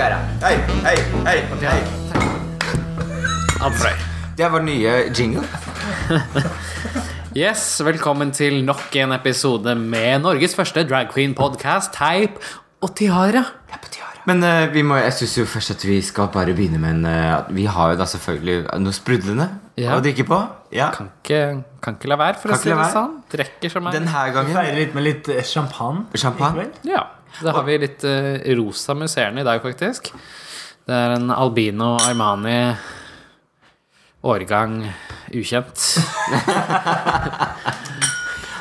tiara. Hei, hei, hei, hei. Andrei. Det er vår nye jingle. Yes, velkommen til nok en episode med Norges første drag queen-podkast, Teip og Tiara. Men uh, vi må, jeg syns jo først at vi skal bare begynne med en uh, Vi har jo da selvfølgelig noe sprudlende Ja. å drikke på. Ja. Kan ikke, kan ikke la være, for Kan å si det sånn. Drikker som en Denne her gangen Feirer litt med litt eh, champagne. Champagne? Ja. Da har vi litt uh, rosa musserende i dag, faktisk. Det er en Albino Armani årgang ukjent.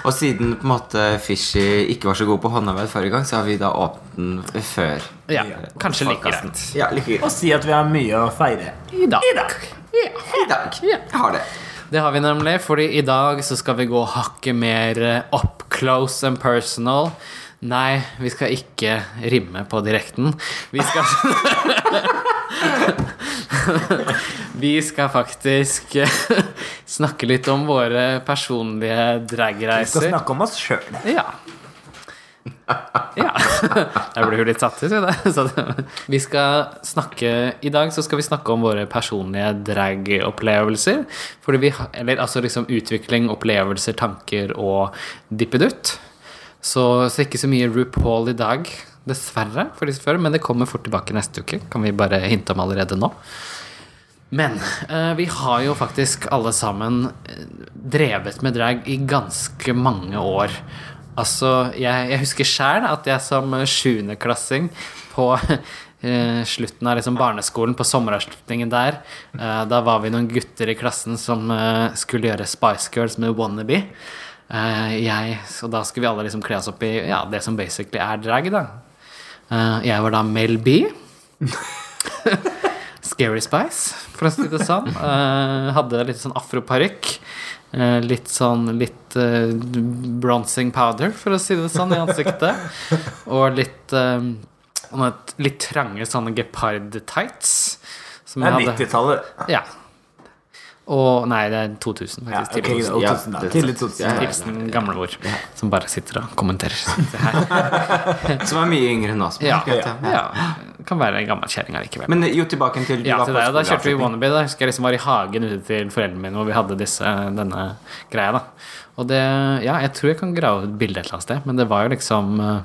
Og siden på en måte Fishy ikke var så god på håndarbeid forrige gang, så har vi da åpnet den før. Ja, kanskje like greit. Ja, like greit. Og si at vi har mye å feire. I dag. I dag. I dag. Ja. Jeg har det. Det har vi nemlig, fordi i dag så skal vi gå hakket mer eh, up close and personal. Nei, vi skal ikke rimme på direkten. Vi skal Vi skal faktisk snakke litt om våre personlige Vi skal snakke om oss sjøl. Ja. Ja. Jeg ble jo litt satt ut i det. Vi skal snakke I dag så skal vi snakke om våre personlige drag-opplevelser. Eller altså liksom utvikling, opplevelser, tanker og dippedutt. Så, så ikke så mye RuPaul i dag, dessverre, for disse før, men det kommer fort tilbake neste uke. Kan vi bare hinte om allerede nå. Men eh, vi har jo faktisk alle sammen eh, drevet med drag i ganske mange år. Altså, jeg, jeg husker sjæl at jeg som sjuendeklassing på eh, slutten av liksom barneskolen, på sommeravslutningen der, eh, da var vi noen gutter i klassen som eh, skulle gjøre Spice Girls med Wannabe. Eh, jeg, så da skulle vi alle liksom kle oss opp i ja, det som basically er drag, da. Eh, jeg var da Mel B. Scary Spice, for å si det sånn. Eh, hadde litt sånn afroparykk. Eh, litt sånn litt eh, bronzing powder, for å si det sånn, i ansiktet. Og litt eh, litt trange sånne gepard-tights. Det er 90-tallet. Ja. Og Nei, det er 2000, Ja, faktisk. ok, tidlig 2000. Ja, 2000 Tidlig 2000. Ja, ord ja. Gamlemor, som bare sitter og kommenterer. Som er mye yngre enn oss. Ja, ja. ja. Kan være en gammel kjerring allikevel. Men jo, tilbake til Ja, til på da kjørte vi. Wannabe. Da husker jeg liksom var i hagen ute til foreldrene mine hvor vi hadde disse, denne greia. da Og det Ja, jeg tror jeg kan grave ut bildet et eller annet sted, men det var jo liksom eh,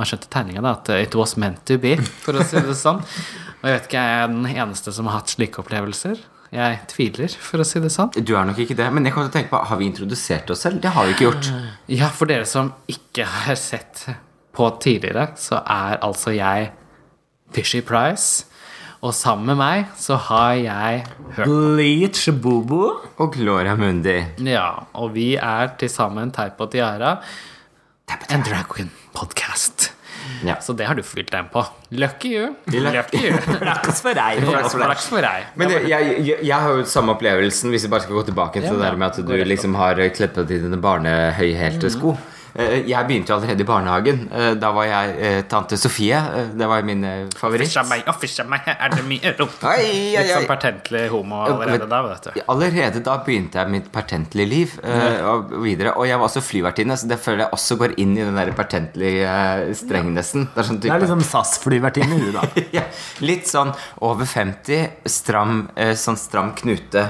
Man skjønte tegninga, da, at it was meant to be, for å si det sånn. Og jeg vet ikke, jeg er den eneste som har hatt slike opplevelser. Jeg tviler, for å si det sånn. Du er nok ikke det, men jeg kan tenke på Har vi introdusert oss selv? Det har vi ikke gjort. Ja, for dere som ikke har sett på tidligere, så er altså jeg Fishy Price. Og sammen med meg så har jeg hørt Bleach Bobo. Og Gloria Mundi. Ja, og vi er til sammen Teip og Tiara. En drag queen-podkast. Ja. Så det har du fylt deg på. Lucky you. Lucky. You. Flaks for deg. For deg. Men jeg, jeg, jeg, har jo samme opplevelsen, hvis vi bare skal gå tilbake til Ja, det der med at du liksom har kledd på dine barnehøyhælte sko. Eh, Jeg begynte jo allerede i barnehagen. Eh, Da var jeg eh, tante Sofie. Eh, Det var min eh, favoritt. Fisja meg fisja meg, er det mye rot? Oi, Litt sånn pertentlig homo allerede da, vet du. Allerede da begynte jeg mitt pertentlige liv. eh, Og videre Og jeg var også flyvertinne, så det føler jeg også går inn i den der pertentlige eh, strengnessen. Det er sånn Det er liksom SAS-flyvertinne, du, da. ja, Litt sånn over 50, stram, eh, sånn stram knute.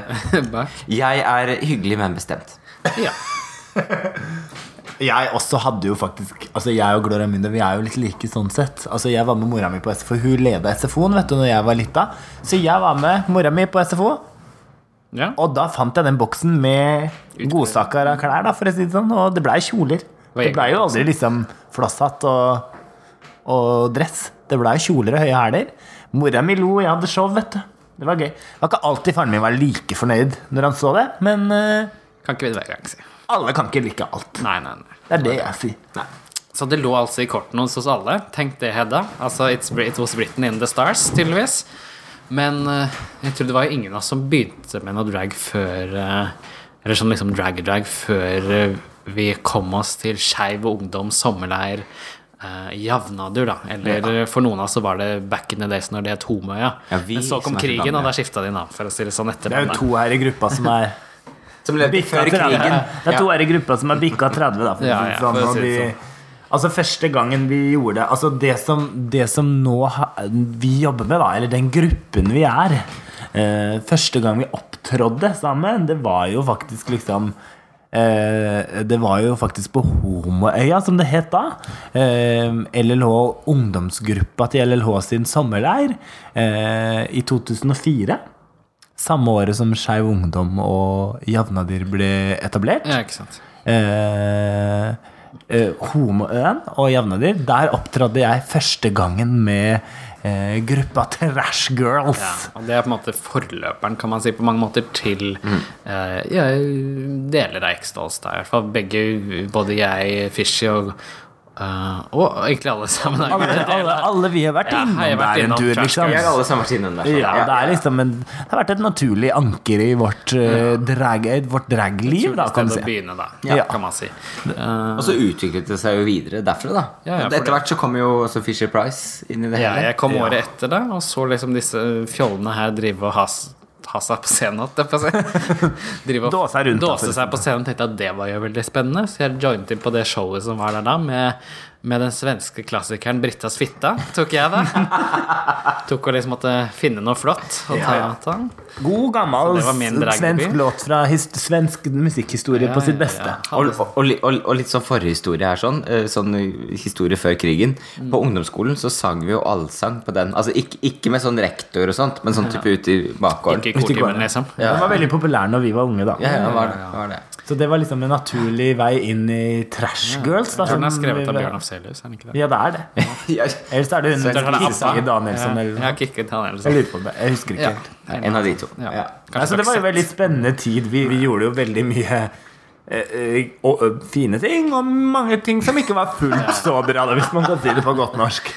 Jeg er hyggelig, men bestemt. Ja. Jeg også hadde jo faktisk Altså jeg og Gloria Mundo Vi er jo litt like sånn sett. Altså jeg var med mora mi på SFO Hun leda SFO-en vet du Når jeg var lita. Så jeg var med mora mi på SFO ja. Og da fant jeg den boksen med Godsaker av klær da For å si det sånn. Og det ble kjoler. Det ble jo aldri liksom Flosshatt og, og dress. Det ble kjoler og høye hæler. Mora mi lo Jeg hadde show vet du. Det var gøy. Det var ikke alltid faren min var like fornøyd Når han så det Men uh, Kan ikke vite hver gang si. Alle kan ikke like alt Nei, nei, nei. Det er det jeg sier Så det lå altså i kortene hos oss alle. Tenk det, Hedda. Altså, it's, it was written in the stars, tydeligvis. Men uh, jeg tror det var ingen av oss som begynte med noe drag før uh, Eller sånn liksom drag-drag før uh, vi kom oss til Skeiv ungdom sommerleir. Uh, Javnadur, da. Eller ja. for noen av oss så var det back in the days når det het Homøya. Ja, Men så kom krigen, og da skifta de navn, for å si det sånn. etter Det er jo to her i gruppa som er Som levde Bikka før 30. krigen. Det er to her i gruppa som har bikka 30, da. For Ja, ja, for sånn, for si sånn. Altså Første gangen vi gjorde det Altså det som, det som nå ha, vi jobber med, da, eller den gruppen vi er eh, Første gang vi opptrådde sammen, det var jo faktisk liksom eh, Det var jo faktisk på Homoøya, som det het da. Eh, LLH ungdomsgruppa til LLH sin sommerleir eh, i 2004. Samme året som Skeiv Ungdom og Javnadir ble etablert. Ja, ikke sant. Eh, eh, Homoøen og Javnadir, Der opptrådte jeg første gangen med eh, gruppa Trash Girls. Ja, og det er på en måte forløperen, kan man si, på mange måter til eh, ja, deler av Eksdals der. i hvert fall begge, både jeg, Fishy og eh, Og egentlig alle sammen. har Alle, alle, alle vi har vært innom vært der en tur, liksom. Vi er alle sammen vært innom der. Ja, det, er liksom en, det har vært et naturlig anker i vårt uh, drag, vårt dragliv, da, kan si. begynne, da, Ja. kan man si. Uh, Og så utviklet det seg jo videre derfra, da. Ja, ja, Etter hvert så kom jo også Fisher Price inn i det ja, hele. jeg kom året etter det, og så liksom disse fjollene her drive og ha, ha seg på scenen. igjen. Drive og Dåse rundt, dåse seg på scenen. Tenkte at det var jo veldig spennende, så jeg joinet inn på det showet som var der da, med, med den svenske klassikeren Brittas fitta. Tok jeg det. Tok og liksom måtte finne noe flott å ta. ta. God, gammel svensk låt fra his svensk musikkhistorie Ja, på sitt beste. ja. Og, og, og, og, og litt sånn forhistorie her, sånn, eh, sånn historie før krigen. Mm. På ungdomsskolen så sang vi jo allsang på den. Altså ikke, ikke med sånn rektor og sånt, men sånn type ute i bakgården. Ikke i Ute i kortimen, gården. liksom. Ja. Den var veldig populær når vi var unge, da. Ja, ja, var det, var det. Så det var liksom en naturlig vei inn i Trash Girls. Da, Jeg tror den er skrevet av Bjørn Afselius, er den ikke det? Ja, det er det. Ja, Ellers er det hun Abba. Danielsson Ja, ja. Kikki Danielsson. Jeg lurer på det. Jeg husker ikke Ja. en av de to. Ja. Altså, det var jo veldig spennende tid. Vi, vi gjorde jo veldig mye eh, eh, og, fine ting, og mange ting som ikke var fullt så bra, da, hvis man kan si det på godt norsk.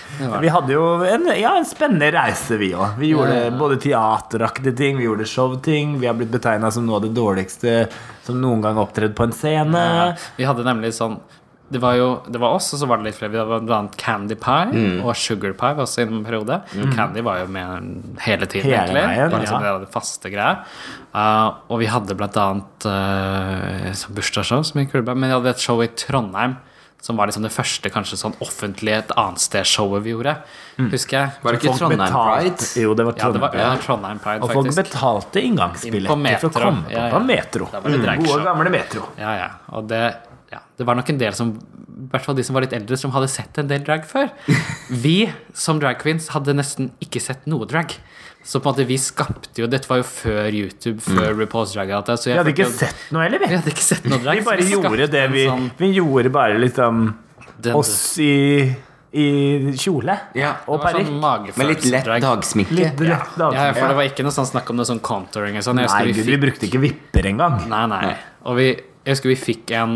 Vi hadde jo en, ja, en spennende reise, vi òg. Vi gjorde både teateraktige ting, vi gjorde showting. Vi har blitt betegna som noe av det dårligste som noen gang opptrådt på en scene. Ja, Vi hadde nemlig sånn det var jo det var oss, og så var det litt flere. Vi hadde blant Candy Pie Mm. og Sugar Pie var også i en periode. Candy var jo med hele tiden, Hele egentlig. veien, liksom ja. det, det faste greia. Uh, og vi hadde annet uh, bursdagsshow som gikk bra. Men vi hadde et show i Trondheim som var liksom det første kanskje sånn offentlige et annet sted-showet vi gjorde. Husker jeg. Var det ikke Trondheim Pride? Jo, det var Ja, det var Trondheim. ja, Trondheim Pride, Og folk betalte Inn inngangsbilletter for å komme på, Ja, ja. Metro. Det var det Mm. Gode, gamle Metro. Ja, ja. Og det, ja, det var nok en del som I hvert fall de som var litt eldre, som hadde sett en del drag før. Vi som drag queens hadde nesten ikke sett noe drag. Så på en måte vi skapte jo Dette var jo før YouTube, før RuPaul's Drag Out. Vi hadde ikke jo- sett noe, eller? Vi Vi, hadde ikke sett noe drag. vi bare vi gjorde det vi sånn- Vi gjorde bare liksom den- oss i, i kjole Ja, og det var parykk. sånn Med litt lett dagsminke. Litt rett dagsminke. Ja, for det var ikke noe sånn snakk om noe sånn contouring sånn. Nei, vi, gud, vi vi brukte ikke vipper engang. Nei, nei. Og vi, jeg husker vi fikk en,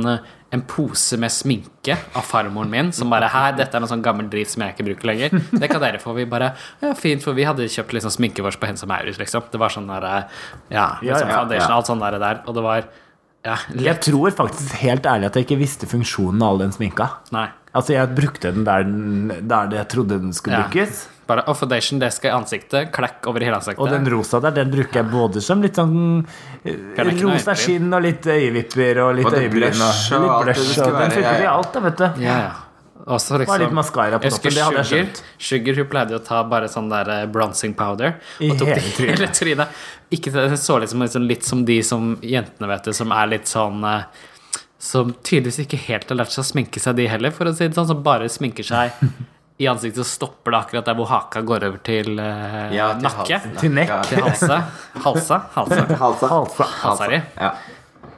en pose med sminke av farmoren min, som bare Her, dette er noe sånn gammel drit som jeg ikke bruker lenger. Det kan dere få. Vi bare Ja, fint, for vi hadde kjøpt liksom sminke vårt på Hennes og Maurits, liksom. Det var sånn derre Ja, liksom ja, foundation, ja. alt sånn der, der. Og det var Ja, Jeg tror faktisk helt ærlig at jeg ikke visste funksjonen av all den sminka. Nei. Altså, jeg brukte den der, den, der jeg trodde den skulle Ja. Bare Og foundation, det skal i ansiktet. Klekk over hele ansiktet. Og den rosa der, den bruker jeg både som litt sånn eh, rosa skinn og litt øyevipper og litt øyebryn. Og og litt blush. Og den funker i alt, da, vet du. Ja, ja. Også liksom Bare litt mascara på Jeg toppen, det hadde jeg Sugar, skjønt. Sugar hun pleide å ta bare sånn der eh, bronzing powder I og tok det hele trynet. hele trynet. Ikke det det så litt som, liksom, litt som de som jentene, vet du, som er litt sånn eh, Som tydeligvis ikke helt har lært seg å sminke seg, de heller, for å si det sånn. Som bare sminker seg i ansiktet stopper det akkurat der hvor haka går over til eh, Ja, til nakke. halsen. Til nekk. Ja. Til halse. Halse. Halse. Halsa. Altså. Halsa di. Ja.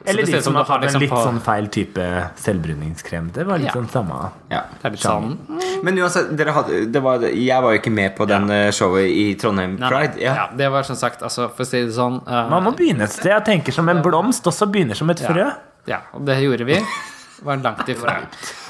Eller det ser de ut som som du har har en liksom litt på- sånn feil type selvbruningskrem. Det var litt Ja. sånn samme ja. Det er litt sånn Men uansett, dere hadde, det var, jeg var jo ikke med på den eh, showet i Trondheim Nei, nei. Pride. Ja. Ja. det var som sagt, altså, for å si det sånn eh, Man må begynne et sted. Jeg tenker som en blomst også begynner som et frø. Ja, og det gjorde vi. Det Var langt ifra.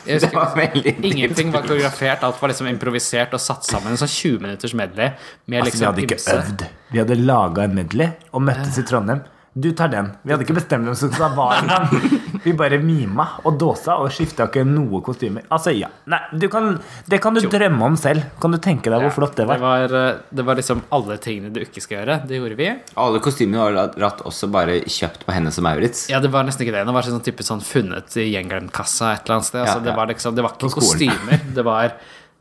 Jeg Det var veldig ingenting var koreografert, alt var liksom improvisert og satt sammen. En sånn 20 minutters medley med Altså, vi liksom hadde ikke ymse- øvd. Vi hadde laga en medley og møttes i Trondheim. Du tar den. Vi hadde ikke bestemt hvem som sa hva engang. Vi bare mima og dåsa og skifta ikke noe kostymer. Altså, ja. Nei, du kan, det kan du drømme om selv. Kan du tenke deg hvor flott det Det var? var, eh, det var liksom alle tingene du ikke skal gjøre. Det gjorde vi. Alle kostymene var ratt også bare kjøpt på Hennes og Maurits. Ja, det var nesten ikke det. Det var sånn type sånn funnet i gjenglemtkassa et eller annet sted. Altså, Ja, det, var liksom, det var ikke kostymer. Det var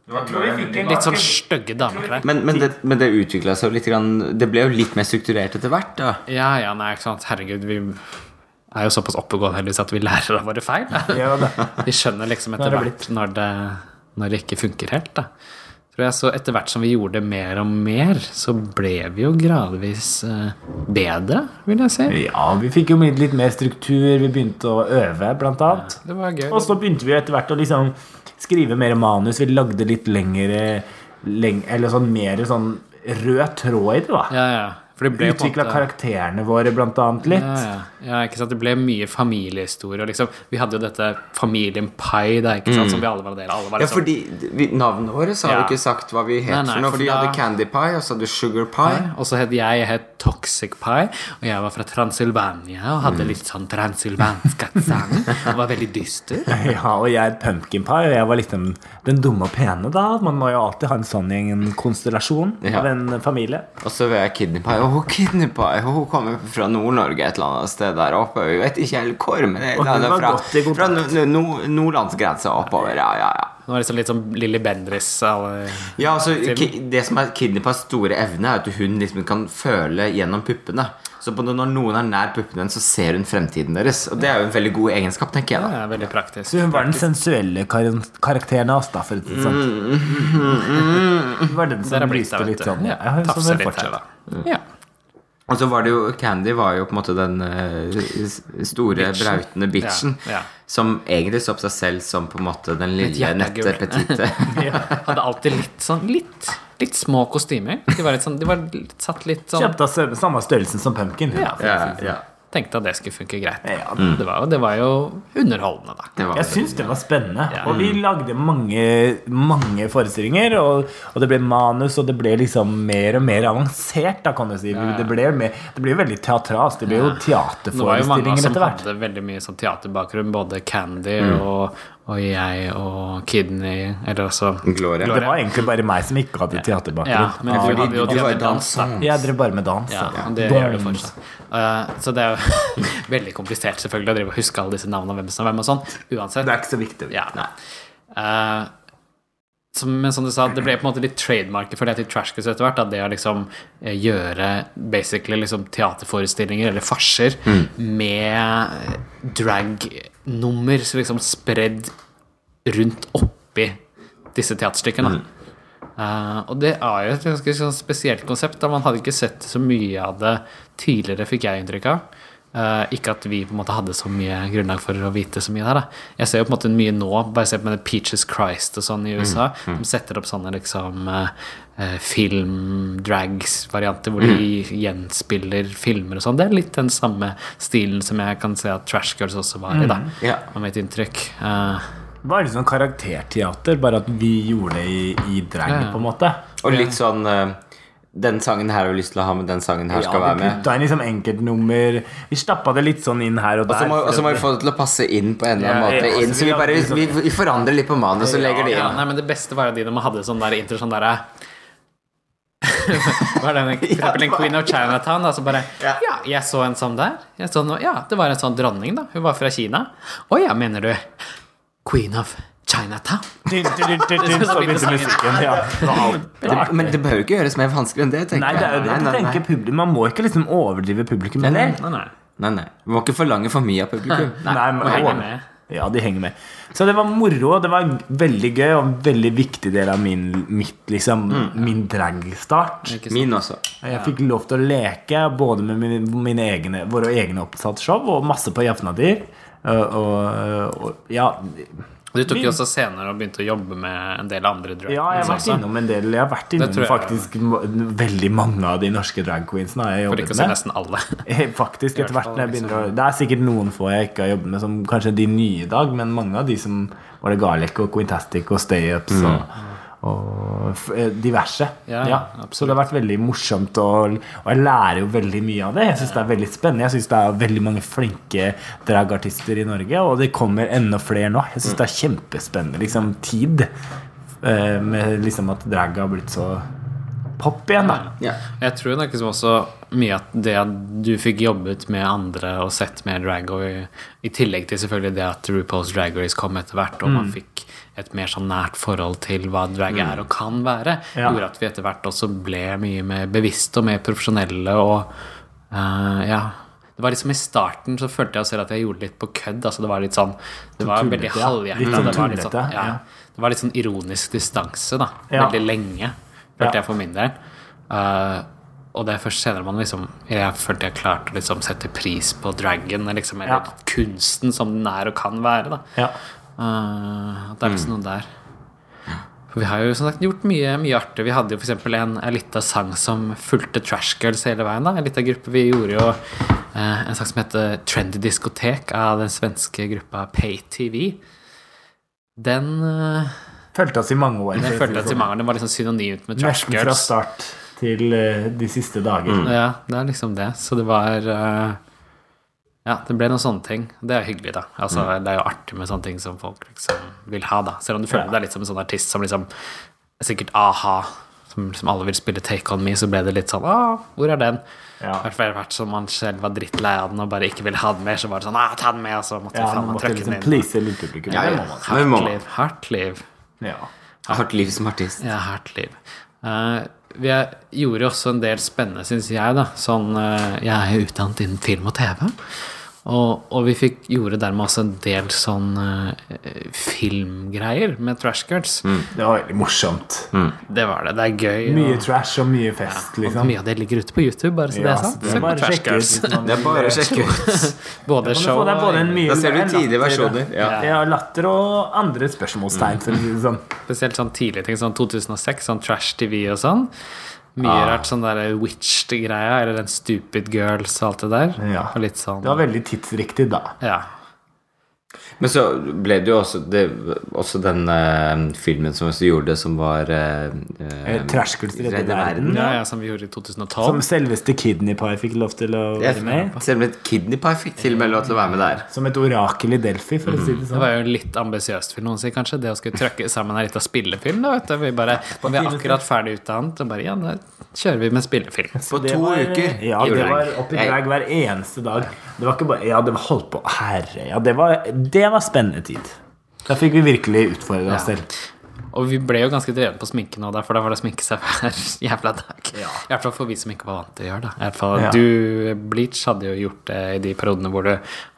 litt sånn stygge dameklær. Men, men det, men det utvikla seg jo litt grann, Det ble jo litt mer strukturert etter hvert, da. Ja, ja, nei, ikke sant. Herregud, vi er jo såpass oppegående heldigvis at vi lærer av våre feil. Ja. Vi skjønner liksom etter er hvert når det, når det ikke funker helt, da. Tror jeg, så etter hvert som vi gjorde det mer og mer, så ble vi jo gradvis eh, bedre, vil jeg si. Ja, vi fikk jo litt mer struktur. Vi begynte å øve, blant annet. Det var gøy. Og så begynte vi etter hvert å liksom skrive mer manus. Vi lagde litt lengre leng Eller sånn mer sånn rød tråd i det, da. Ja, ja. Utvikla karakterene våre, blant annet, litt. Ja, ja. Ja, ikke sant? Det ble mye familiehistorie. Liksom. Vi hadde jo dette familien Pai, der, ikke sant? som vi alle var del av. Alle var Ja, liksom, fordi vi, Navnet vårt så har Ja. vi ikke sagt hva vi het Nei, nei, for noe. for For da- hadde Candy Pie, og så hadde du Sugar Pie. Og så het jeg, jeg het Toxic Pie, og jeg var fra Transylvania og hadde litt sånn transylvansk aksent og var veldig dyster. Ja, og jeg er pumpkin pie, og jeg var liksom den dumme og pene, da. Man må jo alltid ha en sånn i en konstellasjon Ja. av en familie. Og så var jeg Kidney Pie. Og oh, Kidney Pie hun kommer fra Nord-Norge et eller annet sted der oppe. Vi vet ikke helt hvor, men det det, det er var fra, fra no, no, nordlandsgrensa oppover. Ja, ja, ja. Nå var liksom litt sånn Lilly Bendriss. Ja, altså, Det som er Kidney store evne, er at hun liksom kan føle gjennom puppene. Så på når noen er nær puppene hennes, så ser hun fremtiden deres. Og det er jo en veldig god egenskap, tenker jeg. Det da Ja, veldig praktisk. Så hun var den sensuelle kar karakteren av oss, da, for å si det sånn. Hun var den som lyste litt sånn. Ja, Tafser litt her, da. Ja. Og så var det jo Candy var jo på en måte den eh, store, Bitchen. brautende bitchen. Ja, ja. Som egentlig så på seg selv som på en måte den lille, nette, petite. Hadde alltid litt sånn litt, litt små kostymer. De var litt sånn, de var litt, satt litt sånn Kjempe av samme størrelsen som pumpkin. Ja, for Ja, sånn. ja. Tenkte at det skulle funke greit. Ja, Det, var, jo- det var jo underholdende, da. Var Jeg syns det var spennende. Ja. Og vi lagde mange, mange forestillinger. Og, og det ble manus, og det ble liksom mer og mer avansert, da, kan du si. Det ble, mer, det ble jo veldig teatralsk. Det ble jo teaterforestillinger etter hvert. Det var jo mange som hadde veldig mye sånn teaterbakgrunn, både Candy Mm. og, og jeg og Kidney Eller altså Gloria. Det var egentlig bare meg som ikke hadde Ja, teaterbakgrunn. men Ja, du hadde du var dans, Jeg drev bare med dans. Ja, ja. det gjør du fortsatt. Uh, så det er jo veldig komplisert selvfølgelig å drive og huske alle disse navnene og hvem som er hvem og sånn. Uansett. Det er ikke så viktig. Ja. Uh, som, men som du sa, det ble på en måte litt trademarket for det til Trashcus etter hvert. At det å liksom eh, gjøre basically liksom teaterforestillinger eller farser med drag-nummer så liksom spredd rundt oppi disse teaterstykkene. Eh, og det er jo et ganske sånn spesielt konsept. Da man hadde ikke sett så mye av det tidligere, fikk jeg inntrykk av. Eh, ikke at vi på en måte hadde så mye grunnlag for å vite så mye der. Da. Jeg ser jo på en måte mye nå, bare se på med Peaches Christ og sånn i USA. De setter opp sånne liksom eh, eh, film-drags-varianter hvor de gjenspiller filmer og sånn. Det er litt den samme stilen som jeg kan se at Trash Girls også var i, da. Yeah. Av mitt inntrykk. Uh, Det var litt sånn karakterteater, bare at vi gjorde det i, i drag, Ja, ja. på en måte. Og litt sånn eh, Den sangen her har vi lyst til å ha med, den sangen her skal ja, være vi Ja, putta inn liksom enkeltnummer. Vi stappa det litt sånn inn her og der. og så må vi få det til å passe inn på en eller annen Ja, måte. ja, Inn, så vi vi bare vi, vi forandrer litt på manus og legger det inn. nei, men det beste var jo de når man hadde sånn der intro sånn derre var det, for eksempel en Queen of Chinatown? Da, så bare Ja. Jeg så en sånn der. Så noe, ja, det var en sånn dronning, da. Hun var fra Kina. Å ja, mener du Queen of Chinatown? Så begynte musikken. Ja. Det, men det behøver ikke gjøres mer vanskelig enn det. tenker Nei, det er jo det jeg. Nei, tenker publikum. Man må ikke liksom overdrive publikum Nei. Nei, nei. Nei, nei. Vi må ikke forlange for mye av publikum. Nei, men- Må henge med. Ja, de henger med. Så det var moro. Det var veldig gøy og en veldig viktig del av min, mitt, liksom, min dragstart. Ikke sant? Min også. Jeg fikk lov til å leke både med mine, mine egne, våre egne oppsatt show og masse på Jafnadyr. Og, og, og ja, Du tok jo også senere og begynte å jobbe med en del andre drag ja, jeg har vært også. innom en del. Jeg har vært innom jeg. faktisk mo- veldig mange av de norske drag queensene. Har jeg For ikke å si nesten alle. Eh, Faktisk, etter hvert når jeg begynner å Det er sikkert noen få jeg ikke har jobbet med, som kanskje de nye i dag, men mange av de som var det Garlic og Quintastic og Stay-Ups og og f- eh, diverse. Ja, Så det har vært veldig morsomt, og, og jeg lærer jo veldig mye av det. Jeg syns det er veldig spennende. Jeg syns det er veldig mange flinke dragartister i Norge, og det kommer enda flere nå. Jeg syns det er kjempespennende liksom, tid eh, med liksom at drag har blitt så pop igjen, da. Ja. Jeg tror nok liksom også mye at det at du fikk jobbet med andre og sett mer drag, og i, i tillegg til selvfølgelig det at RuPaul's Drag Race kom etter hvert, og Mm. man fikk et mer sånn nært forhold til hva drag er og kan være, Ja. gjorde at vi etter hvert også ble mye mer bevisste og mer profesjonelle og uh, ja. Det var liksom I starten så følte jeg selv at jeg gjorde litt på kødd. altså Det var litt sånn Det var tullete, veldig ja. halvhjertet. Litt sånn det, var litt sånn, ja, det var litt sånn ironisk distanse, da. Veldig lenge, følte jeg for min del. Uh, og det er først senere man liksom Jeg følte jeg klarte å liksom sette pris på dragen, liksom, eller Ja. kunsten som den er og kan være. da Ja. Eh, At det er liksom noe der. For vi har jo som sagt gjort mye, mye artig. Vi hadde jo f.eks. en, en lita sang som fulgte Trash Girls hele veien. da En lita gruppe. Vi gjorde jo eh, en sang som heter Trendy Diskotek av den svenske gruppa PayTV. Den uh, Fulgte oss i mange år. Den følte oss i mange år. Den var liksom synonymt med Trash Nesten fra start til uh, de siste dager. Ja, det er liksom det. Så det var eh, Ja, det ble noen sånne ting. Det er hyggelig, da. Altså, Det er jo artig med sånne ting som folk liksom vil ha, da. Selv om du føler Ja. deg litt som en sånn artist som liksom Sikkert a-ha, som liksom alle vil spille Take On Me, så ble det litt sånn Å, hvor er den? Ja. I hvert fall hvert som man selv var drittlei av den og bare ikke ville ha den mer, så var det sånn ah, ta den med, og så måtte Ja, faen man meg måtte liksom den inn. please lydpublikum. Ja, ja. Hardt liv. Hardt liv. Ja. Hardt liv som artist. Ja, hardt liv. Eh, vi gjorde gjorde også en del spennende, syns jeg. da Sånn, eh, Jeg er jo utdannet innen film og TV. Og, og vi fikk, gjorde dermed også en del sånn uh, filmgreier med Trash Girls. Det var veldig morsomt. Det var det. Det er gøy. Mye og, trash og mye fest, og liksom. mye av det ligger ute på YouTube, bare så det er så sant. det er bare å sjekke ut. Det er bare å sjekke ut. Både show og både en mye Da ser du tidlige versjoner. Ja. Ja, latter og andre spørsmålstegn, Mm. sånn. Spesielt sånn tidlige ting, sånn 2006, sånn Trash TV og sånn. Mye Ah. rart sånn der Witched-greia, eller den Stupid Girls og alt det der. Ja. Og litt sånn Det var veldig tidsriktig da. Ja. Men så ble det jo også, det, også den uh, filmen som vi gjorde, som var uh, Eh, Trashgirls redde verden. Ja, ja, som vi gjorde i 2012. Som selveste Kidney Pie fikk lov til å være med. Selv om et Kidney Pie fikk til og med lov til å være med der. Som et orakel i Delphi, for å si det sånn. Det var jo litt ambisiøst, vil noen si, kanskje. Det å skulle trøkke sammen en liten spillefilm. Da, vet du. Vi, bare, når vi er akkurat ferdig utdannet, og bare Ja, da kjører vi med spillefilm. På Det to var- uker. Ja, det var opp i drag hver eneste dag. Det var ikke bare Ja, det var holdt på Herre, ja, det var, det var spennende tid. Da fikk vi virkelig utfordre oss Ja. selv. Og vi ble jo ganske drevne på sminke nå, for da var det å sminke seg hver jævla dag. I hvert fall for vi som ikke var vant til å gjøre det. I hvert fall, Ja. Du, Bleach, hadde jo gjort det i de periodene hvor du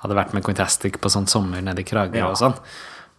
hadde vært med Quintastic på sånn sommer nede i Kragerø Ja. og sånn.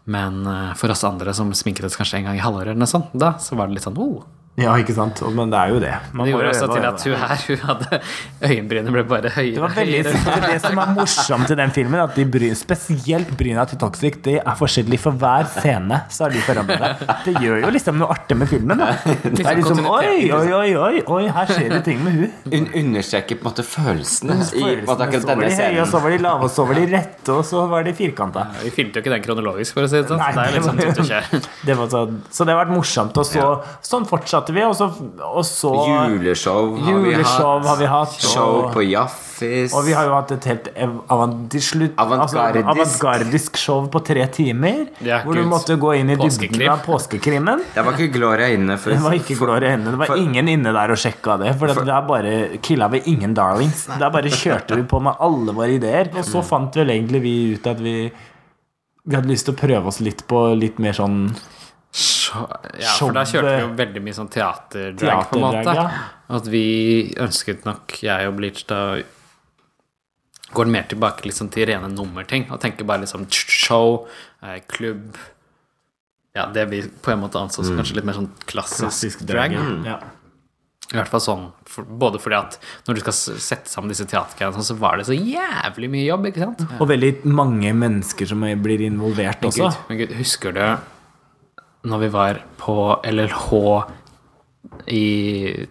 Men eh, for oss andre som sminket oss kanskje en gang i halvåret, eller noe sånt, da så var det litt sånn oh. Ja, ikke sant? Men det er jo det. Man Det gjorde også til at hun her hun hadde Øyenbrynene ble bare høyere. Det var veldig høyere. det, det som er morsomt i den filmen, at de bryn, spesielt bryna til Toxic, det er forskjellig for hver scene. Så har de forandret det. Det gjør jo liksom noe artig med filmen. Da. Det er liksom Oi, oi, oi, oi, oi her skjer det ting med hun. Hun understreker på en måte følelsene i akkurat Så var denne de høye, og så var de lave, og så var de rette, og så var de firkanta. Vi filmte jo ikke den kronologisk, for å si det sånn. Nei, det er sånn det var- og kjør. Det var så, så det har vært morsomt. Og så, sånn fortsatte vi, og så, og så Juleshow har vi Juleshow hatt. har vi hatt. Show og- på Jaffis. Og vi har jo hatt et helt Avantgardisk. altså, show på tre timer. Ja, hvor du måtte gå inn i dybden av påskekrimmen. Det var ikke Gloria inne. For, Det var ikke Gloria inne. Det var For- ingen inne der og sjekka det. For for det er bare killa vi ingen darlings. Der bare kjørte vi på med alle våre ideer. Og så fant vel egentlig vi ut at vi vi hadde lyst til å prøve oss litt på litt mer sånn Så- Ja, for da kjørte vi jo veldig mye sånn teaterdrag, på en måte. Ja. At vi ønsket nok, jeg og Bleach, da går mer tilbake liksom til rene nummerting. Og tenker bare liksom show, eh, klubb Ja, det vi på en måte anså som kanskje litt mer sånn klassisk, klassisk drag. drag. Ja. I hvert fall sånn, for, både fordi at når du skal sette sammen disse teatergreiene, så var det så jævlig mye jobb, ikke sant? Og veldig mange mennesker som blir involvert Men også. Gud, men Gud, husker du når vi var på LLH i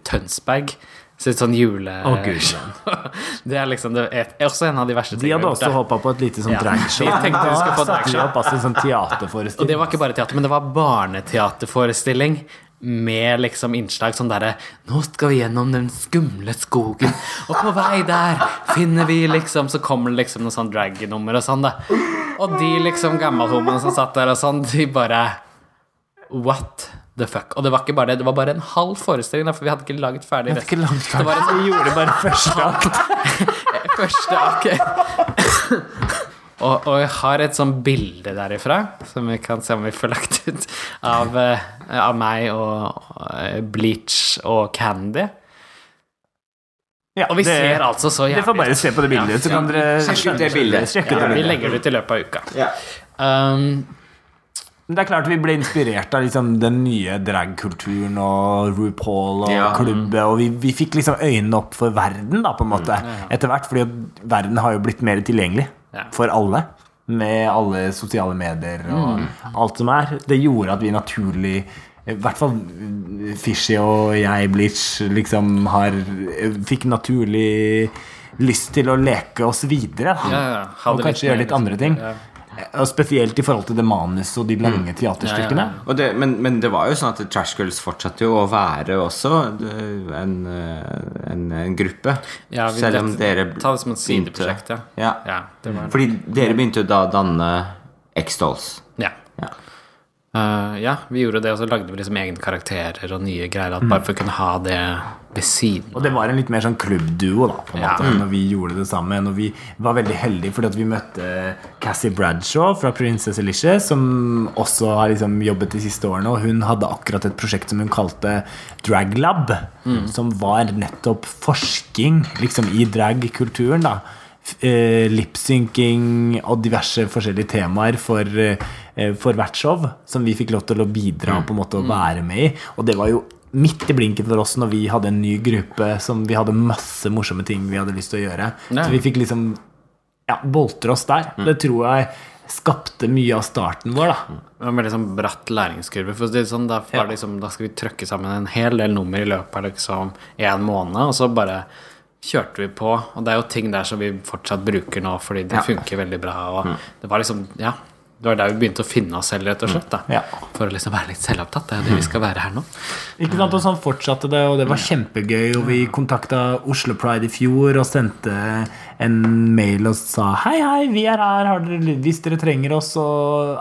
Tønsberg Så et sånn jule... Gud, det er liksom det er også en av de verste tingene. De hadde også hoppa på et lite sånn Ja. dragshow. De tenkte vi skulle få dragshow. altså en sånn Og det var ikke bare teater, men det var barneteaterforestilling med liksom innslag sånn derre Nå skal vi gjennom den skumle skogen, og på vei der finner vi liksom Så kommer det liksom noe sånn drag-nummer og sånn, da. Og de liksom gammelhomoene som satt der og sånn, de bare What the fuck? Og det var ikke bare det, det var bare en halv forestilling, for vi hadde ikke laget ferdig resten. ikke resten. ferdig. Det var en. Vi gjorde bare første akt. Første akt. og, og jeg har et sånn bilde derifra, som vi kan se om vi får lagt ut, av, eh, av meg og eh, Bleach og Candy. Ja, Og vi det- ser altså så jævlig Dere får bare se på det bildet, Ja. så kan dere sjekke ut det bildet. Ja, vi legger det ut i løpet av uka. Ja. Um, Men Det er klart vi ble inspirert av liksom den nye dragkulturen og RuPaul og Ja. klubbet, og vi, vi fikk liksom øynene opp for verden, da, på en måte, etter hvert. Fordi verden har jo blitt mer tilgjengelig for alle. Med alle sosiale medier og alt som er. Det gjorde at vi naturlig i hvert fall Fishy og jeg, Bleach, liksom har Fikk naturlig lyst til å leke oss videre. da. Ja, ja. Og kanskje gjøre litt andre ting. Ja. Og spesielt i forhold til det manus og de lange teaterstykkene. Ja, ja, Og det, men, men det var jo sånn at Trash Girls fortsatte jo å være også eh, en, eh, en, en gruppe. Ja, vi- Selv om det- dere Ta det som et sideprosjekt, ja. Ja. Ja, det var Fordi dere begynte jo da å danne X-Dolls. Ja. Eh, ja, vi gjorde det, og så lagde vi liksom egne karakterer og nye greier. At bare for å kunne ha det ved siden. Og det var en litt mer sånn klubbduo da, på en Ja. måte, når vi gjorde det sammen. Og vi var veldig heldige fordi at vi møtte Cassie Bradshaw fra Princess Alicia, som også har liksom jobbet de siste årene. Og hun hadde akkurat et prosjekt som hun kalte Draglab, som var nettopp forsking liksom i dragkulturen. da Uh, lipsynking og diverse forskjellige temaer for, eh, for hvert show, som vi fikk lov til å bidra på en måte å være med i. Og det var jo midt i blinken for oss når vi hadde en ny gruppe som vi hadde masse morsomme ting vi hadde lyst til å gjøre. Nei. Så vi fikk liksom ja, boltre oss der. Det tror jeg skapte mye av starten vår, da. Det var en sånn bratt læringskurve. For det sånn, da, det liksom, da skal vi trøkke sammen en hel del nummer i løpet av liksom en måned, og så bare kjørte vi på. Og det er jo ting der som vi fortsatt bruker nå, fordi det Ja. funker veldig bra. Og det var liksom, ja det var der vi begynte å finne oss selv, rett og slett. da Ja. For å liksom være litt selvopptatt. Det er jo det vi skal være her nå. Ikke sant, og sånn fortsatte det, og det var kjempegøy. Og vi kontakta Oslo Pride i fjor og sendte en mail og sa hei, hei, vi er her, har dere, hvis dere trenger oss, så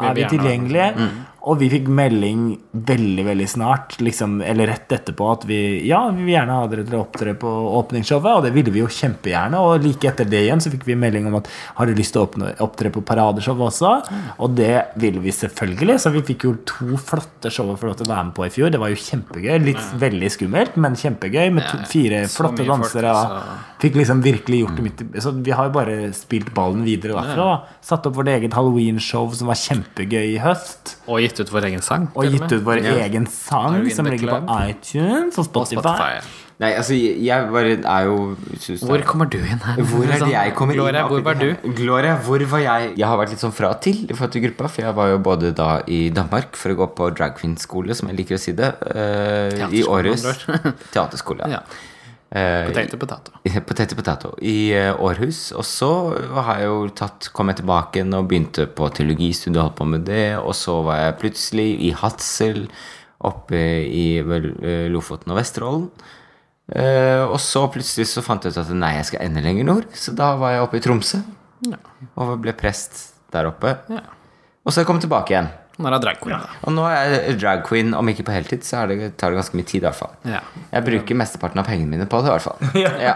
er vi vi tilgjengelige. Og vi fikk melding veldig, veldig snart, liksom, eller rett etterpå, at vi ja, vi vil gjerne ha dere til å opptre på åpningsshowet, og det ville vi jo kjempegjerne. Og like etter det igjen så fikk vi melding om at har du lyst til å opptre på paradeshowet også? Og det ville vi selvfølgelig, så vi fikk jo to flotte show til å være med på i fjor. Det var jo kjempegøy. Litt veldig skummelt, men kjempegøy med to, fire så flotte dansere. altså. Fikk liksom virkelig gjort det midt Så vi har jo bare spilt ballen videre derfra. Satt opp vårt eget halloween-show som var kjempegøy i høst. Og gitt ut vår egen sang. Og gitt ut vår Ja. egen sang som ligger på iTunes og Og Spotify. Spotify. Nei, altså, jeg bare er jo synes Hvor kommer du inn her? Hvor er det jeg kommer Gloria, inn? hvor var du? Gloria, hvor var jeg? Jeg har vært litt sånn fra og til i forhold til gruppa. For jeg var jo både da i Danmark for å gå på drag queen-skole, som jeg liker å si det. uh, I andre Teaterskole, ja. Ja. og Potato i eh, Århus. Og så har jeg jo tatt, kom jeg tilbake igjen og begynte på teologistudiet, holdt på med det. Og så var jeg plutselig i Hadsel, oppe i eh, Lofoten og Vesterålen. Eh, og så plutselig så fant jeg ut at nei, jeg skal enda lenger nord. Så da var jeg oppe i Tromsø og ble prest der oppe. Ja. Og så har jeg tilbake igjen. Nå er drag queen, da. Og nå er jeg drag queen, om ikke på heltid, så er det, tar det ganske mye tid. i hvert fall Ja. Jeg bruker mesteparten av pengene mine på det, i hvert fall. Ja.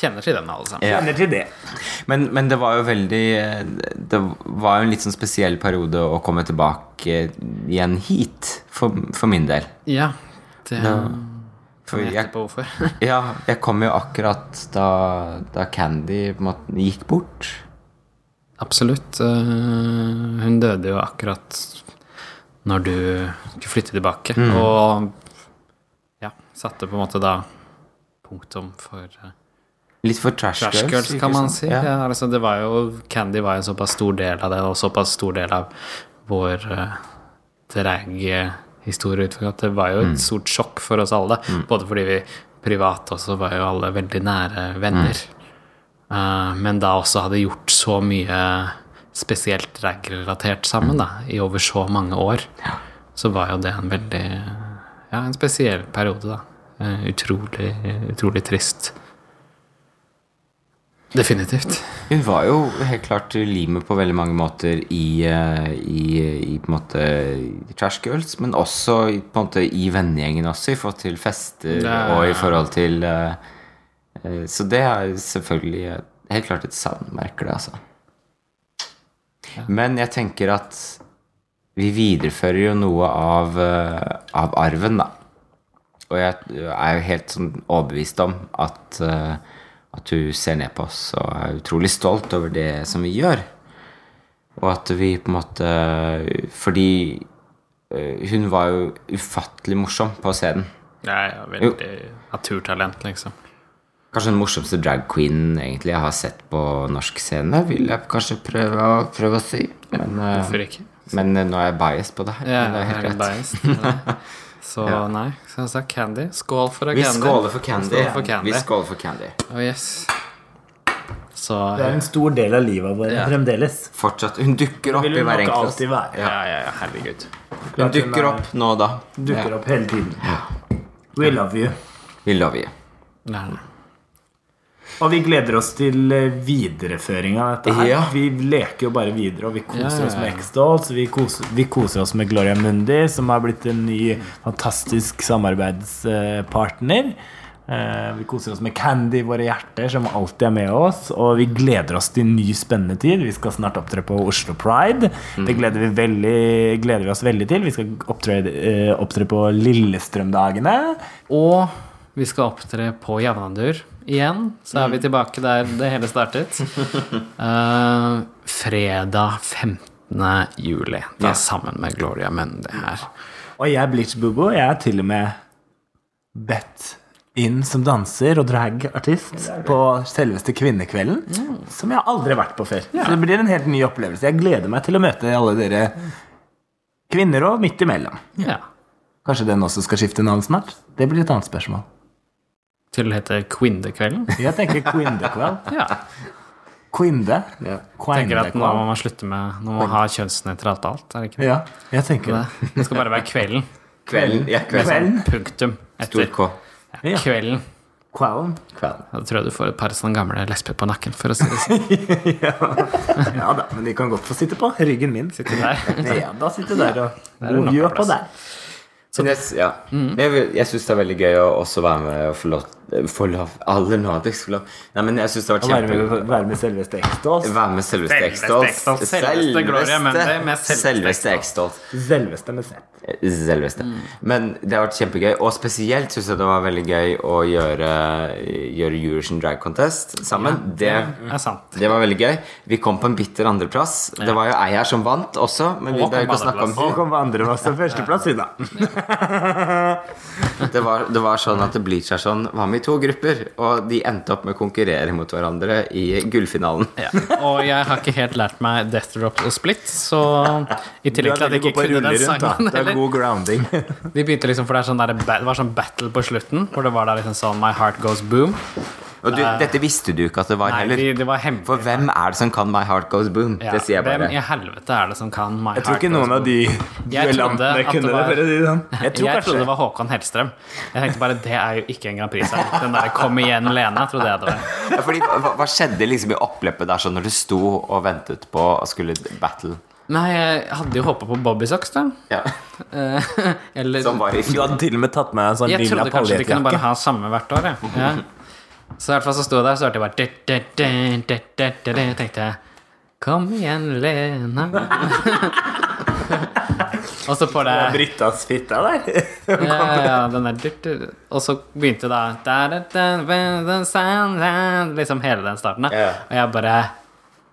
Kjenner til den, alle sammen. Ja. Kjenner til det. Men, men det var jo veldig Det var jo en litt sånn spesiell periode å komme tilbake igjen hit, for, for min del. Ja, det Da- For jeg jeg, på hvorfor. ja, jeg kom jo akkurat da, da Candy på en måte gikk bort. Absolutt. eh, hun døde jo akkurat når du skulle flytte tilbake, og ja, satte på en måte da punktum for eh, Litt for trash, Trash Girls, girls kan man si. Ja. Ja, altså, det var jo, Candy var en såpass stor del av det, og såpass stor del av vår uh, drag-historie. ut Det var jo et stort sjokk for oss alle. Både fordi vi privat også var jo alle veldig nære venner. Eh, men da også hadde gjort så mye spesielt drag-relatert sammen da, i over så mange år, så var jo det en veldig Ja, en spesiell periode, da. Eh, utrolig, utrolig trist. Definitivt. Hun var jo helt klart limet på veldig mange måter i, eh, i, i på en måte i Trash Girls, men også i, på en måte i vennegjengen også, i forhold til fester det... og i forhold til eh, Så det er selvfølgelig helt klart et savn, merker det, altså. Men jeg tenker at vi viderefører jo noe av, eh, av arven, da. Og jeg er jo helt sånn overbevist om at, eh, at hun ser ned på oss og er utrolig stolt over det som vi gjør. Og at vi på en måte Fordi eh, hun var jo ufattelig morsom på scenen. Ja, ja, veldig naturtalent, liksom. Kanskje den morsomste drag queen egentlig jeg har sett på norsk scene, vil jeg kanskje prøve å, prøve å si. Men, eh, Hvorfor ikke? men eh, nå er jeg biased på det her. Ja, men det er helt rett. biased. Så nei, så jeg sa Candy. Skål for Vi Candy. skåler for Candy. Skål for Candy. Vi skåler for Candy. Oh, yes. Så Det er en stor del av livet vårt Ja. fremdeles. Fortsatt. Hun dukker opp i hver enkelt. Ja. Ja, ja, ja, herregud. Hun dukker opp nå og da. Dukker Ja. opp hele tiden. We love you. We love you. Nei, Og vi gleder oss til videreføringa av dette her. Ja. Vi leker jo bare videre, og vi koser Ja, ja, oss med. X-Dolls. Vi, vi koser oss med Gloria Mundi, som har blitt en ny, fantastisk samarbeidspartner. Eh, Vi koser oss med Candy i våre hjerter, som alltid er med oss. Og vi gleder oss til en ny spennende tid. Vi skal snart opptre på Oslo Pride. Det gleder vi, veldig, gleder vi oss veldig til. Vi skal opptre, eh, opptre på Lillestrømdagene. Og vi skal opptre på Jevnadur igjen. Så er vi tilbake der det hele startet. Uh, fredag 15. juli. Da er sammen med Gloria Mundi her. Og jeg er Bleach Bubo. Jeg er til og med bedt inn som danser og dragartist på selveste Kvinnekvelden. Som jeg aldri har vært på før. Så det blir en helt ny opplevelse. Jeg gleder meg til å møte alle dere kvinner og midt imellom. Ja. Kanskje den også skal skifte navn snart? Det blir et annet spørsmål. Til å hete Quindekvelden. Jeg tenker Quindekveld. Ja. Quinde. Tenker at nå må man slutte med Nå må man ha kjønnsnøytralt alt. Er det ikke det? Ja, jeg tenker det. Det skal bare være kvelden. Kvelden. Ja, kvelden. Kvelden. Punktum. Stor K. Ja. kvelden. Kvelden. Kvelden. Da tror jeg du får et par sånne gamle lesber på nakken, for å si det sånn. Ja da, men de kan godt få sitte på ryggen min. Sitte der. Ja, da sitter der og Gjør på plass. Men jeg, ja. Mm. jeg, jeg syns det er veldig gøy å også være med og få lov Få lov Aller nådigst få lov Nei, men jeg syns det Å vært være med, være med selveste X-Dolls. Være med selveste. X-Dolls. Selveste Gloria Mundi med selveste Selveste X-Dolls. Selveste med sett. Selveste. Men det har vært kjempegøy, og spesielt syns jeg det var veldig gøy å gjøre, gjøre Eurovision Drag Contest sammen. Det Det, er sant. det var veldig gøy. Vi kom på en bitter andreplass. Det var jo ei her som vant også, men vi Og behøver ikke å kom snakke om Og kom på andreplass og førsteplass, vi, da. det var, det var sånn at Bleach er sånn var med i to grupper, og de endte opp med å konkurrere mot hverandre i gullfinalen. Ja. Og jeg har ikke helt lært meg Death Drop og Split, så i tillegg til at jeg ikke kunne den rundt, sangen Det er god grounding. De begynte liksom, for det, er sånn der, det var sånn battle på slutten, hvor det var der liksom sånn My Heart Goes Boom. Og du, dette visste du ikke at det var Nei, heller. det var hemmelig. For hvem er det som kan My Heart Goes Boom? Ja, Det sier jeg bare. Hvem i helvete er det som kan My Jeg tror ikke noen av de duellantene det kunne det. var- det, det sånn. Jeg tror Jeg trodde det var Håkon Hellstrøm. Jeg tenkte bare det er jo ikke en Grand Prix-sang. Den derre 'Kom igjen, Lene' trodde jeg det var. Ja, fordi, hva, hva skjedde liksom i oppløpet der sånn når du sto og ventet på å skulle battle? Nei, jeg hadde jo håpa på Bobby Socks, da. Ja. Eh, Eller Som var i Du hadde til og med tatt med en sånn Jeg trodde kanskje de kunne bare ha samme hvert år, jeg. Ja. Så i hvert fall så sto jeg der, så hørte jeg bare og det, det, det, det, det, det», tenkte jeg Kom igjen, Lena. Og så på det Brittas fitte der. ja, ja, den der Og så begynte da, Liksom hele den starten. da. Og jeg bare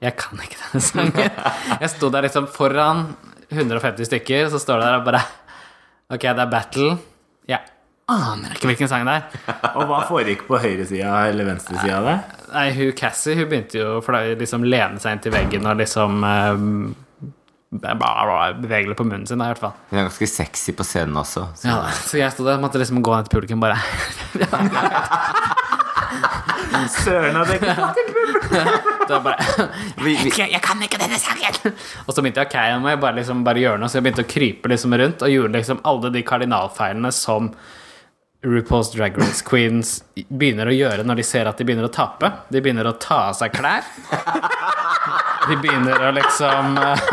Jeg kan ikke denne sangen. Jeg sto der liksom foran 150 stykker, så står det der og bare Ok, det er battle. Jeg aner ikke hvilken sang det er. Og hva foregikk på høyresida eller venstresida av det? Nei, hun Cassie hun begynte jo for da liksom lene seg inn til veggen og liksom eh, bevegelig på munnen sin, da, i hvert fall. Hun er ganske sexy på scenen også. Så. Ja, så jeg sto der og måtte liksom gå ned til publikum bare Søren. Det var bare Vi, vi, jeg, jeg kan ikke denne sangen! Og så begynte jeg okay, jeg bare, liksom bare gjøre noe, så jeg begynte å krype liksom rundt og gjorde liksom alle de kardinalfeilene som RuPaul's Drag Race Queens begynner å gjøre når de ser at de begynner å tape. De begynner å ta av seg klær. De begynner å liksom eh,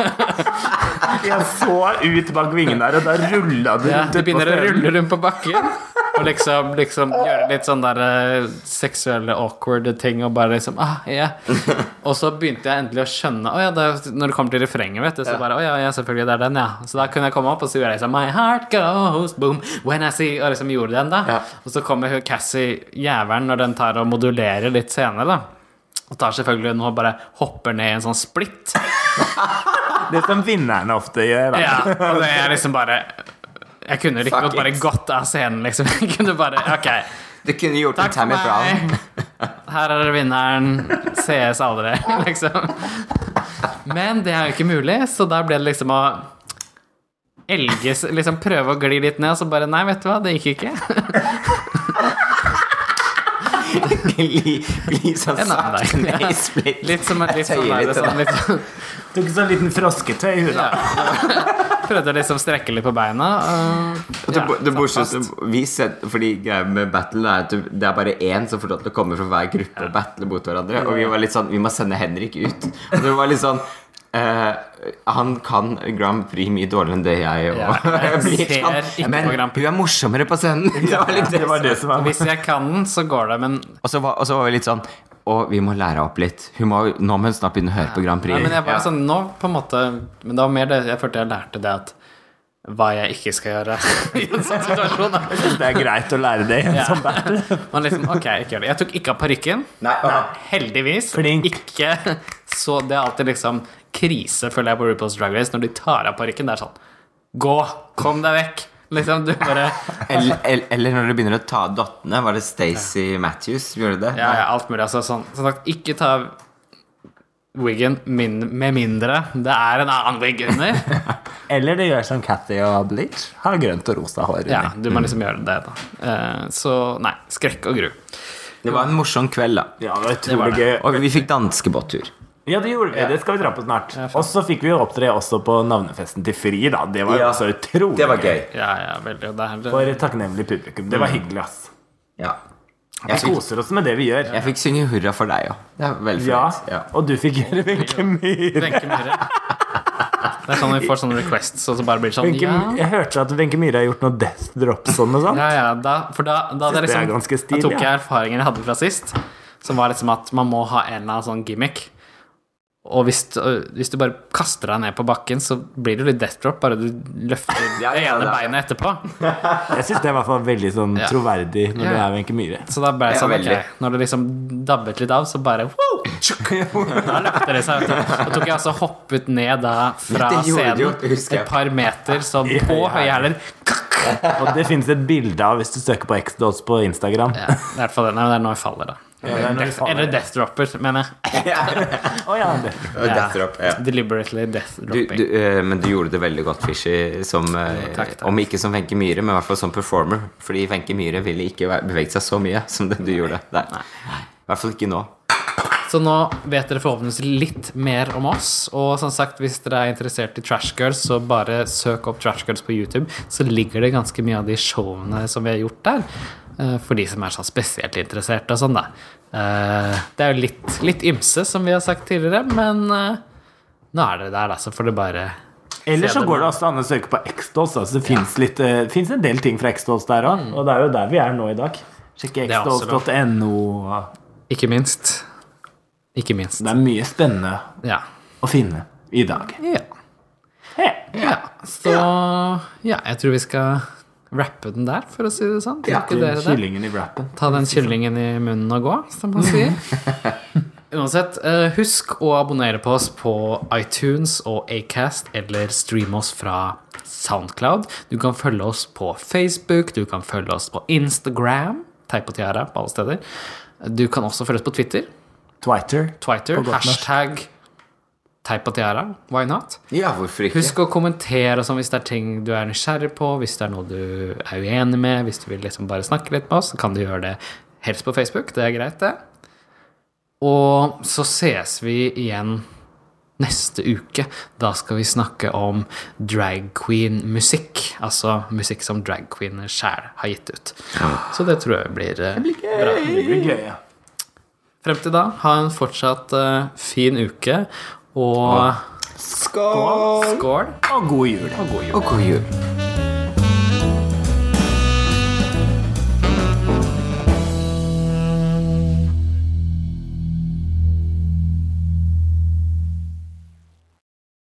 Jeg så ut bak vingen der, og da rulla du ja, utpå begynner å rulle rundt på bakken. Og liksom, liksom gjøre litt sånn der eh, seksuelle awkward ting og bare liksom ah, ja. Og så begynte jeg endelig å skjønne oh, ja, det, når det kommer til refrenget, vet du, så bare Å ja, ja, selvfølgelig, det er den, ja. Så da kunne jeg komme opp, og så gjorde jeg liksom My heart goes boom when I see Og liksom gjorde den, da. Og så kommer Cassie jævelen når den tar og modulerer litt senere, da. Og tar selvfølgelig nå bare hopper ned i en sånn splitt. Det som vinnerne ofte gjør. Da. Ja, og det er liksom bare Jeg kunne like godt bare gått av scenen, liksom. Jeg kunne bare Ok, Du kunne gjort takk en Tammy Brown. Her er vinneren. Sees aldri, liksom. Men det er jo ikke mulig, så da ble det liksom å elges Liksom prøve å gli litt ned, og så bare Nei, vet du hva, det gikk ikke. Gli, gli sånn sakte ned i split. Litt som en litt sånn, litt sånn, litt sånn Tok sånn liten frosketøy. hun Ja. Prøvde å liksom strekke litt på beina. Og, det, ja, det morsomste vi set, Fordi greia med battle er at du- det er bare én som får lov til å komme fra hver gruppe og battle mot hverandre. Og vi var litt sånn Vi må sende Henrik ut. Og det var litt sånn Uh, han kan Grand Prix mye dårligere enn det jeg og Ja, jeg blir ser sånn, Men hun er morsommere på scenen! Det var litt Det var det som var Hvis jeg kan den, så går det, men Og så var, og så var vi litt sånn Og vi må lære opp litt. Hun må, nå må hun snart begynne å høre på Grand Prix. Nei, men jeg bare, Ja. sånn, nå på en måte Men det var mer det Jeg følte jeg lærte det at hva jeg ikke skal gjøre i en sånn situasjon. Da. Det er greit å lære det i en Ja. sånn battle. Man liksom, ok, ikke gjør det. Jeg tok ikke av parykken. Heldigvis. Flink. Ikke Så det er alltid liksom krise, føler jeg, på RuPaul's Drag Race når de tar av parykken. Det er sånn Gå! Kom deg vekk! Liksom, du bare eller, eller, eller når du begynner å ta dottene. Var det Stacey Matthews som gjorde det? Ja, ja, alt mulig. Altså, sånn, sånn sagt, ikke ta wiggen min, med mindre det er en annen wig under. Eller det gjør som Cathy og Bleach. Har grønt og rosa hår. Ja, du må liksom gjøre det, da. Eh, så nei. Skrekk og gru. Det var en morsom kveld, da. ja, det var Det utrolig gøy. Og vi fikk danskebåttur. Ja, det gjorde vi. Det skal vi dra på snart. Og så fikk vi jo opptre også på navnefesten til Fri, da. Det var Ja, også utrolig Det var gøy. Ja, ja, veldig. Det er, For takknemlig publikum. Det var hyggelig, ass. Ja. Vi fikk, koser oss med det vi gjør. jeg fikk synge hurra for deg òg. Det er veldig Ja. Ja. og du fikk gjøre Wenche Myhre. Det er sånn vi får sånne requests, og så bare blir det sånn Venke, ja. Jeg hørte at Wenche Myhre har gjort noe death drop sånn og sånt. Ja, ja, da, for da, da, det er liksom, stil, da tok jeg erfaringer jeg hadde fra sist, som var liksom at man må ha en eller annen sånn gimmick. Og hvis, øh, hvis du bare kaster deg ned på bakken, så blir det jo litt death drop, bare du løfter Ja, det ja, ene beinet etterpå. Jeg syns det er i hvert fall veldig sånn Ja. troverdig når Ja. du er Wenche Myhre. Så da ble jeg sånn, ok, når det liksom dabbet litt av, så bare wow, Da løfter det seg. Da tok jeg altså hoppet ned da fra jo, scenen jeg. et par meter sånn Ja, på ja. høye hæler. Og det finnes et bilde av hvis du søker på X-Dots på Instagram. Ja, det er i hvert fall det. Nei, det er nå jeg faller, da. Er du faller. Eller death dropper, mener jeg. oh, ja. Death drop, ja. Deliberately death dropping. du, eh, men du gjorde det veldig godt, Fishy, som, eh, Takk, takk. om ikke som Wenche Myhre, men i hvert fall som performer. Fordi Wenche Myhre ville ikke beveget seg så mye som det du gjorde. Nei. I hvert fall ikke nå. Så nå vet dere forhåpentligvis litt mer om oss. Og som sagt, hvis dere er interessert i Trash Girls, så bare søk opp Trash Girls på YouTube. Så ligger det ganske mye av de showene som vi har gjort der. Eh, For de som er sånn spesielt interesserte og sånn, da. Eh, Det er jo litt, litt ymse, som vi har sagt tidligere, men eh, nå er dere der, da, så får dere bare Eller så går det også an å søke på X-Dolls. Altså det fins finnes en del ting fra X-Dolls der òg, og det er jo der vi er nå i dag. Sjekke Mm. Det xdolls.no. Ikke minst. Ikke minst. Det er mye spennende Ja. å finne i dag. Ja. Hey. ja. Så ja, jeg tror vi skal rappe den der, for å si det sånn. Ja, det? Kyllingen i rappen. Ta den kyllingen i munnen og gå, som man sier. Uansett, eh, husk å abonnere på oss på iTunes og Acast, eller streame oss fra Soundcloud. Du kan følge oss på Facebook, du kan følge oss på Instagram, teip og tiara på alle steder. Du kan også følge oss på Twitter, Twitter. Twitter, hashtag teip og tiara. Why not? Ja, hvorfor ikke? Husk å kommentere sånn hvis det er ting du er nysgjerrig på, hvis det er noe du er uenig med, hvis du vil liksom bare snakke litt med oss, så kan du gjøre det helst på Facebook. Det er greit, det. Og så ses vi igjen neste uke. Da skal vi snakke om drag queen-musikk. Altså musikk som drag queener sjæl har gitt ut. Så det tror jeg blir, eh, bra. Det blir gøy, ja. Frem til da, ha en fortsatt uh, fin uke, og Skål! skål Og god jul. og god jul. Og god jul.